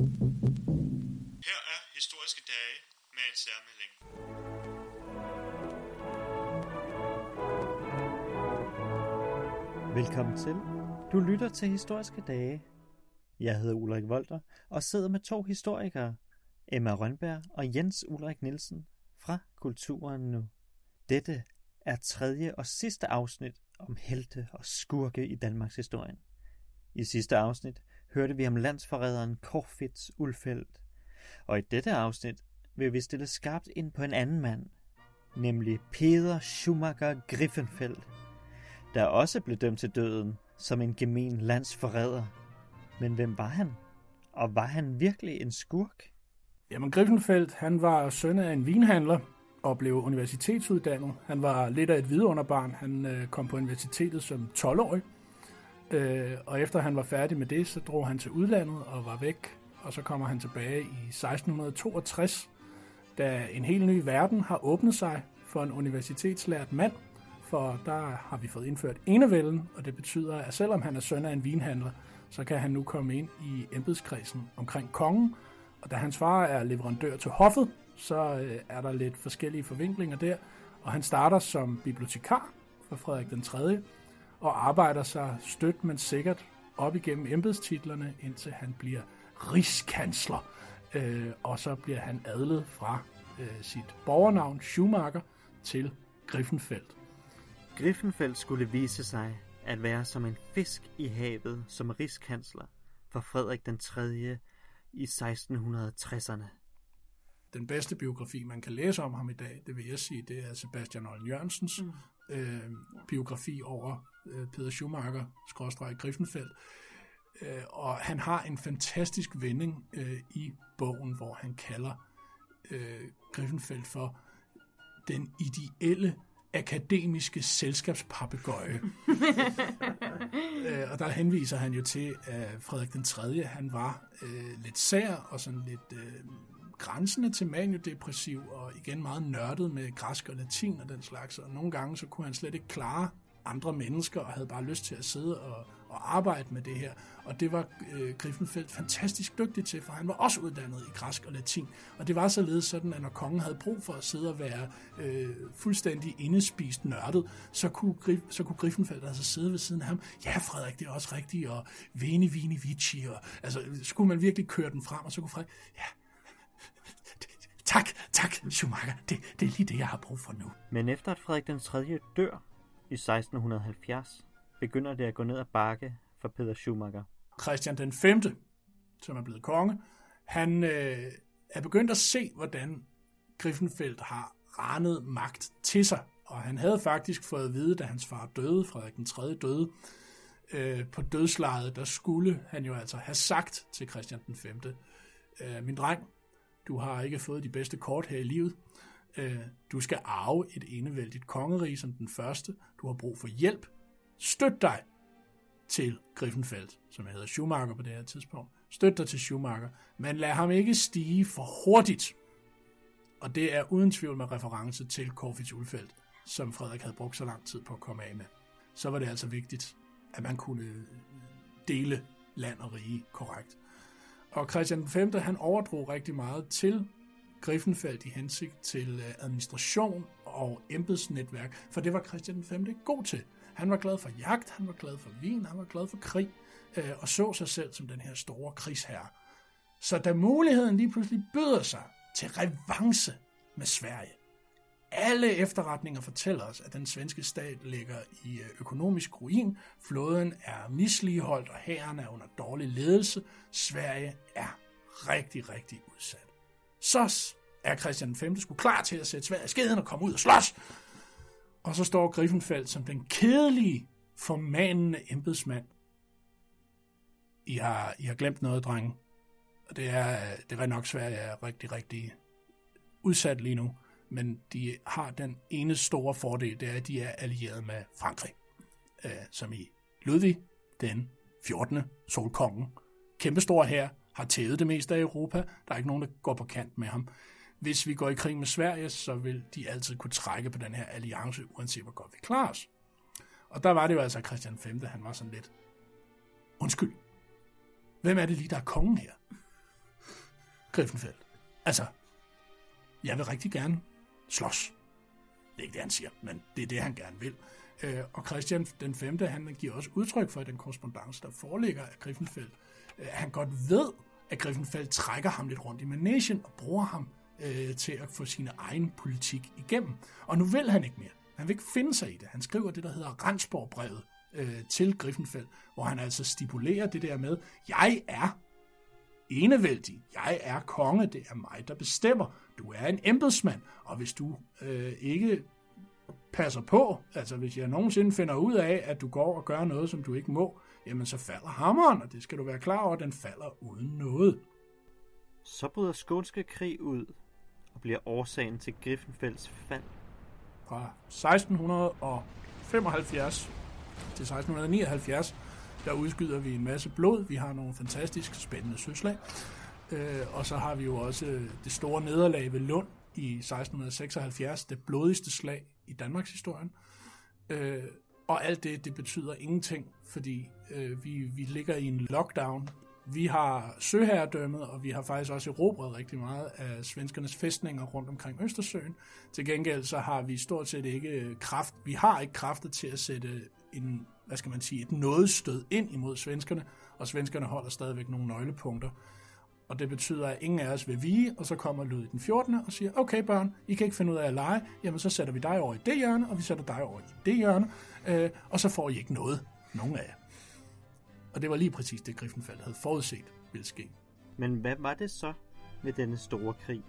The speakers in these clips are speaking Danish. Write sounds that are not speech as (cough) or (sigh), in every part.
Her er historiske dage med en særmelding. Velkommen til. Du lytter til Historiske Dage. Jeg hedder Ulrik Volter og sidder med to historikere, Emma Rønberg og Jens Ulrik Nielsen fra Kulturen Nu. Dette er tredje og sidste afsnit om helte og skurke i Danmarks historie. I sidste afsnit hørte vi om landsforræderen Korfits Ulfeldt, og i dette afsnit vil vi stille skarpt ind på en anden mand, nemlig Peter Schumacher Griffenfeldt, der også blev dømt til døden som en gemen landsforræder. Men hvem var han? Og var han virkelig en skurk? Jamen, Griffenfeldt, han var søn af en vinhandler og blev universitetsuddannet. Han var lidt af et vidunderbarn. Han øh, kom på universitetet som 12-årig. Øh, og efter han var færdig med det, så drog han til udlandet og var væk. Og så kommer han tilbage i 1662, da en helt ny verden har åbnet sig for en universitetslært mand. For der har vi fået indført enevælden, og det betyder, at selvom han er søn af en vinhandler, så kan han nu komme ind i embedskredsen omkring kongen. Og da hans far er leverandør til hoffet, så øh, er der lidt forskellige forvinklinger der. Og han starter som bibliotekar for Frederik den 3., og arbejder sig stødt, men sikkert op igennem embedstitlerne, indtil han bliver rigskansler. Øh, og så bliver han adlet fra øh, sit borgernavn Schumacher til Griffenfeldt. Griffenfeldt skulle vise sig at være som en fisk i havet som rigskansler for Frederik den 3. i 1660'erne. Den bedste biografi, man kan læse om ham i dag, det vil jeg sige, det er Sebastian Olden Jørgensens mm. øh, biografi over øh, Peter Schumacher, skråstrej Griffenfeldt. Øh, og han har en fantastisk vending øh, i bogen, hvor han kalder øh, Griffenfeldt for den ideelle akademiske selskabspapegøje. (laughs) øh, og der henviser han jo til, at Frederik den 3. han var øh, lidt sær og sådan lidt øh, grænsende til maniodepressiv og igen meget nørdet med græsk og latin og den slags. Og nogle gange så kunne han slet ikke klare andre mennesker og havde bare lyst til at sidde og, og arbejde med det her. Og det var øh, Griffenfeldt fantastisk dygtig til, for han var også uddannet i græsk og latin. Og det var således sådan, at når kongen havde brug for at sidde og være øh, fuldstændig indespist nørdet, så kunne, Grif, så kunne Griffenfeldt altså sidde ved siden af ham. Ja, Frederik, det er også rigtigt, og Veni, Vini, Vici. Og, altså, så kunne man virkelig køre den frem, og så kunne Frederik, ja, (laughs) tak, tak, Schumacher, det, det er lige det, jeg har brug for nu. Men efter at Frederik den 3. dør i 1670, begynder det at gå ned ad bakke for Peter Schumacher. Christian den 5., som er blevet konge, han øh, er begyndt at se, hvordan Griffenfeldt har ranet magt til sig. Og han havde faktisk fået at vide, da hans far døde, Frederik den 3. døde, øh, på dødslejet, der skulle han jo altså have sagt til Christian den 5. Øh, min dreng, du har ikke fået de bedste kort her i livet. Øh, du skal arve et enevældigt kongerige som den første. Du har brug for hjælp. Støt dig til Griffenfeldt, som hedder Schumacher på det her tidspunkt. Støt dig til Schumacher, men lad ham ikke stige for hurtigt. Og det er uden tvivl med reference til Corfitz Ulfeldt, som Frederik havde brugt så lang tid på at komme af med. Så var det altså vigtigt, at man kunne øh, dele land og rige korrekt. Og Christian V. han overdrog rigtig meget til Griffenfeldt i hensigt til øh, administration og embedsnetværk, for det var Christian V. god til. Han var glad for jagt, han var glad for vin, han var glad for krig, øh, og så sig selv som den her store krigsherre. Så da muligheden lige pludselig byder sig til revanche med Sverige, alle efterretninger fortæller os, at den svenske stat ligger i øh, økonomisk ruin, flåden er misligeholdt, og hæren er under dårlig ledelse. Sverige er rigtig, rigtig udsat. Så er Christian 5. skulle klar til at sætte Sverige i skeden og komme ud og slås. Og så står Griffenfeldt som den kedelige, formanende embedsmand. I har, I har glemt noget, drenge. Og det er, det er nok Sverige er rigtig, rigtig udsat lige nu men de har den ene store fordel, det er, at de er allieret med Frankrig, øh, som i Ludvig den 14. solkongen. Kæmpestor her, har tævet det meste af Europa, der er ikke nogen, der går på kant med ham. Hvis vi går i krig med Sverige, så vil de altid kunne trække på den her alliance, uanset hvor godt vi klarer os. Og der var det jo altså Christian V, han var sådan lidt, undskyld, hvem er det lige, der er kongen her? Griffenfeld. Altså, jeg vil rigtig gerne slås. Det er ikke det, han siger, men det er det, han gerne vil. Øh, og Christian den 5. han giver også udtryk for i den korrespondence, der foreligger af Griffenfeld, øh, han godt ved, at Griffenfeld trækker ham lidt rundt i managen og bruger ham øh, til at få sin egen politik igennem. Og nu vil han ikke mere. Han vil ikke finde sig i det. Han skriver det, der hedder Rensborg-brevet øh, til Griffenfeld, hvor han altså stipulerer det der med, jeg er enevældig. Jeg er konge, det er mig, der bestemmer. Du er en embedsmand, og hvis du øh, ikke passer på, altså hvis jeg nogensinde finder ud af, at du går og gør noget, som du ikke må, jamen så falder hammeren, og det skal du være klar over, den falder uden noget. Så bryder skånske krig ud og bliver årsagen til Griffenfelds fald. Fra 1675 til 1679, der udskyder vi en masse blod. Vi har nogle fantastisk spændende søslag. Øh, og så har vi jo også det store nederlag ved Lund i 1676, det blodigste slag i Danmarks historien. Øh, og alt det, det betyder ingenting, fordi øh, vi, vi ligger i en lockdown. Vi har søherredømmet, og vi har faktisk også erobret rigtig meget af svenskernes fæstninger rundt omkring Østersøen. Til gengæld så har vi stort set ikke kraft. Vi har ikke kræfter til at sætte en, hvad skal man sige, et nådestød ind imod svenskerne, og svenskerne holder stadigvæk nogle nøglepunkter. Og det betyder, at ingen af os vil vige, og så kommer Ludvig den 14. og siger, okay børn, I kan ikke finde ud af at lege, jamen så sætter vi dig over i det hjørne, og vi sætter dig over i det hjørne, øh, og så får I ikke noget, nogen af jer. Og det var lige præcis det, Griffenfeld havde forudset ville ske. Men hvad var det så med denne store krig,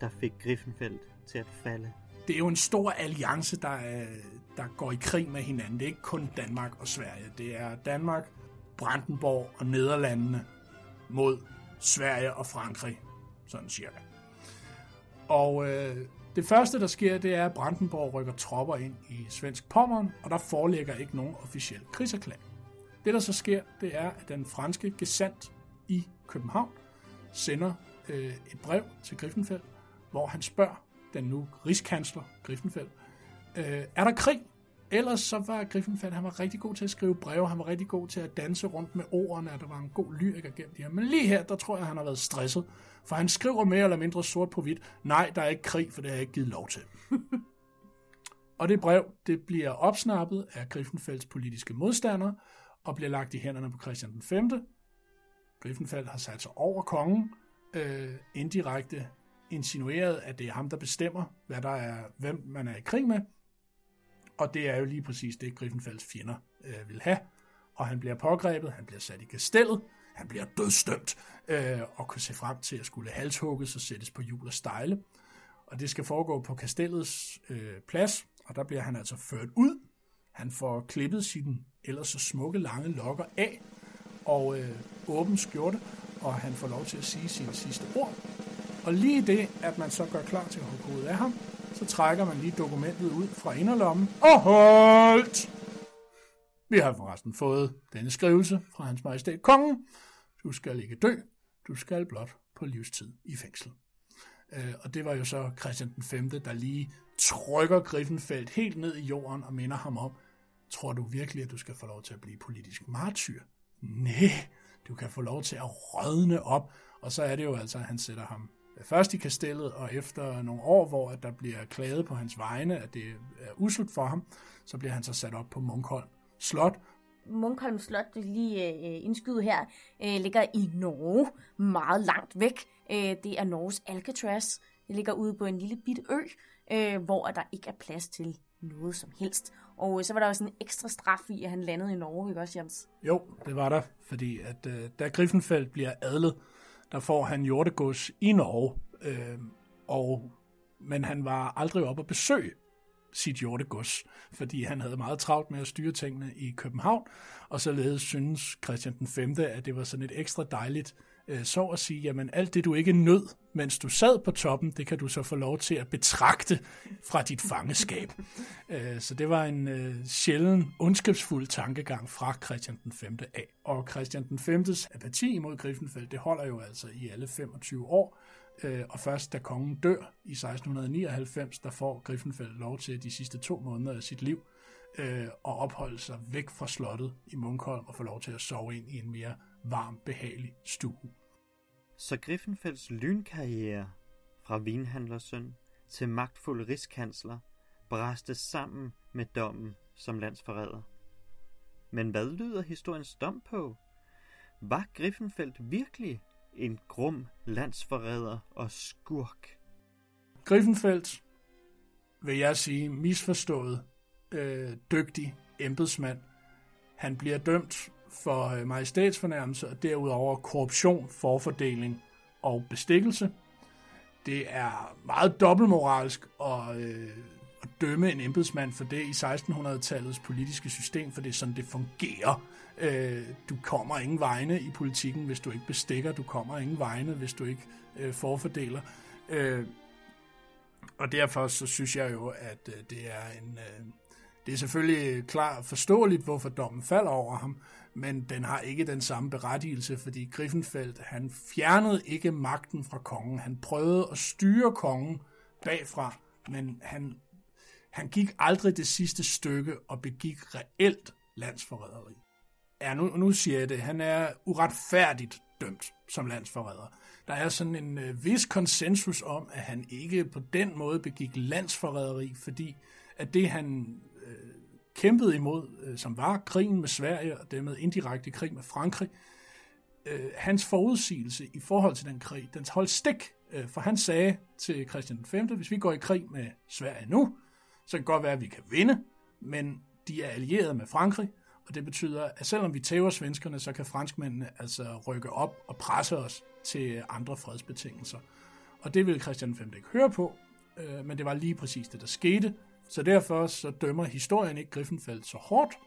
der fik Griffenfeld til at falde? Det er jo en stor alliance, der, der går i krig med hinanden. Det er ikke kun Danmark og Sverige. Det er Danmark, Brandenborg og Nederlandene mod Sverige og Frankrig, sådan cirka. Og øh, det første, der sker, det er, at Brandenborg rykker tropper ind i Svensk Pommern, og der foreligger ikke nogen officiel krigserklæring. Det, der så sker, det er, at den franske gesandt i København sender øh, et brev til Griffenfeld, hvor han spørger den nu rigskansler Griffenfeld, øh, er der krig? Ellers så var Griffenfeld, han var rigtig god til at skrive breve, han var rigtig god til at danse rundt med ordene, at der var en god lyriker gennem det her. Men lige her, der tror jeg, han har været stresset, for han skriver mere eller mindre sort på hvidt, nej, der er ikke krig, for det har jeg ikke givet lov til. (laughs) og det brev, det bliver opsnappet af Griffenfelds politiske modstandere, og bliver lagt i hænderne på Christian den 5. Griffenfeld har sat sig over kongen, øh, indirekte insinueret, at det er ham, der bestemmer, hvad der er, hvem man er i krig med, og det er jo lige præcis det, Griffenfelds fjender øh, vil have. Og han bliver pågrebet, han bliver sat i kastellet, han bliver dødstømt øh, og kan se frem til at skulle halshugges og sættes på hjul og stejle. Og det skal foregå på kastellets øh, plads, og der bliver han altså ført ud. Han får klippet sine ellers så smukke lange lokker af og øh, åben skjorte, og han får lov til at sige sine sidste ord. Og lige det, at man så gør klar til at hugge hovedet af ham, så trækker man lige dokumentet ud fra inderlommen og holdt! Vi har forresten fået denne skrivelse fra hans majestæt kongen. Du skal ikke dø, du skal blot på livstid i fængsel. Øh, og det var jo så Christian den 5., der lige trykker Griffenfeldt helt ned i jorden og minder ham om, tror du virkelig, at du skal få lov til at blive politisk martyr? Nej, du kan få lov til at rådne op. Og så er det jo altså, at han sætter ham først i kastellet, og efter nogle år, hvor der bliver klaget på hans vegne, at det er usult for ham, så bliver han så sat op på Munkholm Slot. Munkholm Slot, det lige øh, her, øh, ligger i Norge, meget langt væk. Øh, det er Norges Alcatraz. Det ligger ude på en lille bit ø, øh, hvor der ikke er plads til noget som helst. Og øh, så var der også en ekstra straf i, at han landede i Norge, ikke også, Jens? Jo, det var der, fordi at øh, da Griffenfeld bliver adlet, der får han jordegods i Norge, øh, og, men han var aldrig op at besøge sit jordegods, fordi han havde meget travlt med at styre tingene i København, og således synes Christian den 5., at det var sådan et ekstra dejligt øh, så at sige, jamen alt det du ikke nød, mens du sad på toppen, det kan du så få lov til at betragte fra dit fangeskab. (laughs) øh, så det var en øh, sjælden, ondskabsfuld tankegang fra Christian den 5. af. Og Christian den 5.s apati imod Griffenfeld, det holder jo altså i alle 25 år, øh, og først da kongen dør i 1699, der får Griffenfeld lov til de sidste to måneder af sit liv øh, at opholde sig væk fra slottet i Munkholm og få lov til at sove ind i en mere varm, behagelig stue. Så Griffenfelds lynkarriere fra vinhandlersøn til magtfuld rigskansler bræste sammen med dommen som landsforræder. Men hvad lyder historiens dom på? Var Griffenfeld virkelig en grum landsforræder og skurk? Griffenfeldt, vil jeg sige, misforstået, øh, dygtig embedsmand. Han bliver dømt for øh, majestætsfornærmelse og derudover korruption, forfordeling og bestikkelse. Det er meget dobbeltmoralsk og øh, at dømme en embedsmand for det i 1600-tallets politiske system, for det er sådan, det fungerer. Øh, du kommer ingen vegne i politikken, hvis du ikke bestikker. Du kommer ingen vegne, hvis du ikke øh, forfordeler. Øh, og derfor så synes jeg jo, at øh, det er en... Øh, det er selvfølgelig klart forståeligt, hvorfor dommen falder over ham, men den har ikke den samme berettigelse, fordi Griffenfeldt, han fjernede ikke magten fra kongen. Han prøvede at styre kongen bagfra, men han, han gik aldrig det sidste stykke og begik reelt landsforræderi. Ja, nu, nu siger jeg det. Han er uretfærdigt dømt som landsforræder. Der er sådan en øh, vis konsensus om, at han ikke på den måde begik landsforræderi, fordi at det han øh, kæmpede imod, øh, som var krigen med Sverige og dermed indirekte krig med Frankrig, øh, hans forudsigelse i forhold til den krig, den holdt stik, øh, for han sagde til Christian V, hvis vi går i krig med Sverige nu, så kan det godt være, at vi kan vinde, men de er allieret med Frankrig, og det betyder, at selvom vi tæver svenskerne, så kan franskmændene altså rykke op og presse os til andre fredsbetingelser. Og det ville Christian V ikke høre på, øh, men det var lige præcis det, der skete. Så derfor så dømmer historien ikke Griffenfeldt så hårdt,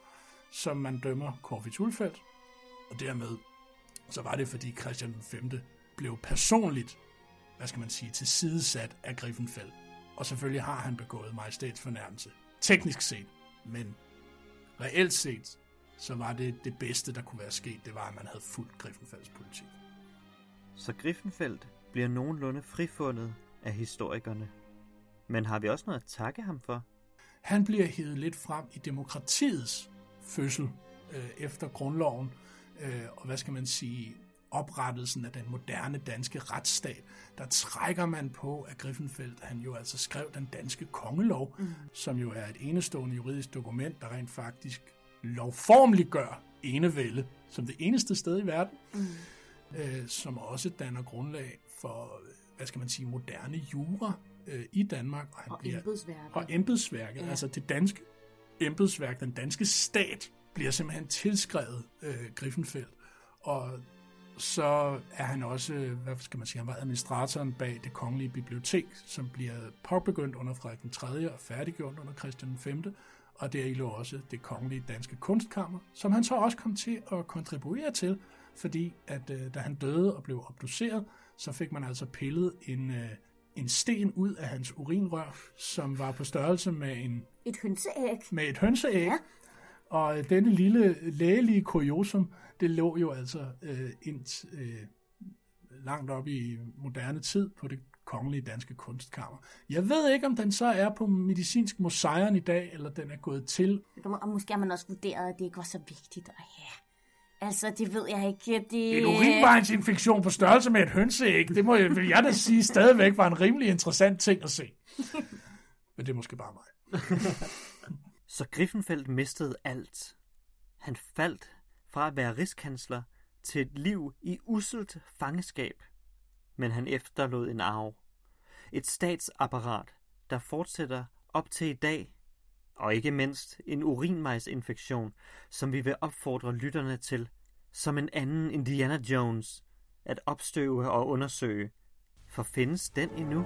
som man dømmer Corfitz Ulfeldt. Og dermed så var det, fordi Christian V blev personligt, hvad skal man sige, tilsidesat af Griffenfeldt. Og selvfølgelig har han begået majestætsfornærmelse. Teknisk set, men reelt set, så var det det bedste, der kunne være sket, det var, at man havde fuldt Griffenfelds politik. Så Griffenfeldt bliver nogenlunde frifundet af historikerne. Men har vi også noget at takke ham for? Han bliver hævet lidt frem i demokratiets fødsel øh, efter grundloven, øh, og hvad skal man sige, oprettelsen af den moderne danske retsstat, der trækker man på, at Griffenfeldt, han jo altså skrev den danske kongelov, mm. som jo er et enestående juridisk dokument, der rent faktisk lovformliggør enevælde som det eneste sted i verden, mm. øh, som også danner grundlag for, hvad skal man sige, moderne jura øh, i Danmark. Og, han og bliver, embedsværket. Og embedsværket, ja. altså det danske embedsværk, den danske stat, bliver simpelthen tilskrevet øh, Griffenfeldt. Og så er han også, hvad skal man sige, han var administratoren bag det kongelige bibliotek, som bliver påbegyndt under Frederik den 3. og færdiggjort under Christian 5 og der lå også det kongelige danske kunstkammer, som han så også kom til at kontribuere til, fordi at øh, da han døde og blev obduceret, så fik man altså pillet en, øh, en sten ud af hans urinrør, som var på størrelse med en... Et hønseæg. Med et hønseæg. Ja. Og øh, denne lille lægelige kuriosum, det lå jo altså øh, ind, øh, langt op i moderne tid på det kongelige danske kunstkammer. Jeg ved ikke, om den så er på medicinsk museum i dag, eller den er gået til. Og måske har man også vurderet, at det ikke var så vigtigt. Og ja, altså, det ved jeg ikke. Det... En urinvejsinfektion på størrelse med et hønseæg, det må jeg, jeg da sige stadigvæk var en rimelig interessant ting at se. (laughs) Men det er måske bare mig. (laughs) så Griffenfeldt mistede alt. Han faldt fra at være rigskansler til et liv i uselt fangeskab. Men han efterlod en arv. Et statsapparat, der fortsætter op til i dag, og ikke mindst en urinmejsinfektion, som vi vil opfordre lytterne til, som en anden Indiana Jones, at opstøve og undersøge. For findes den endnu?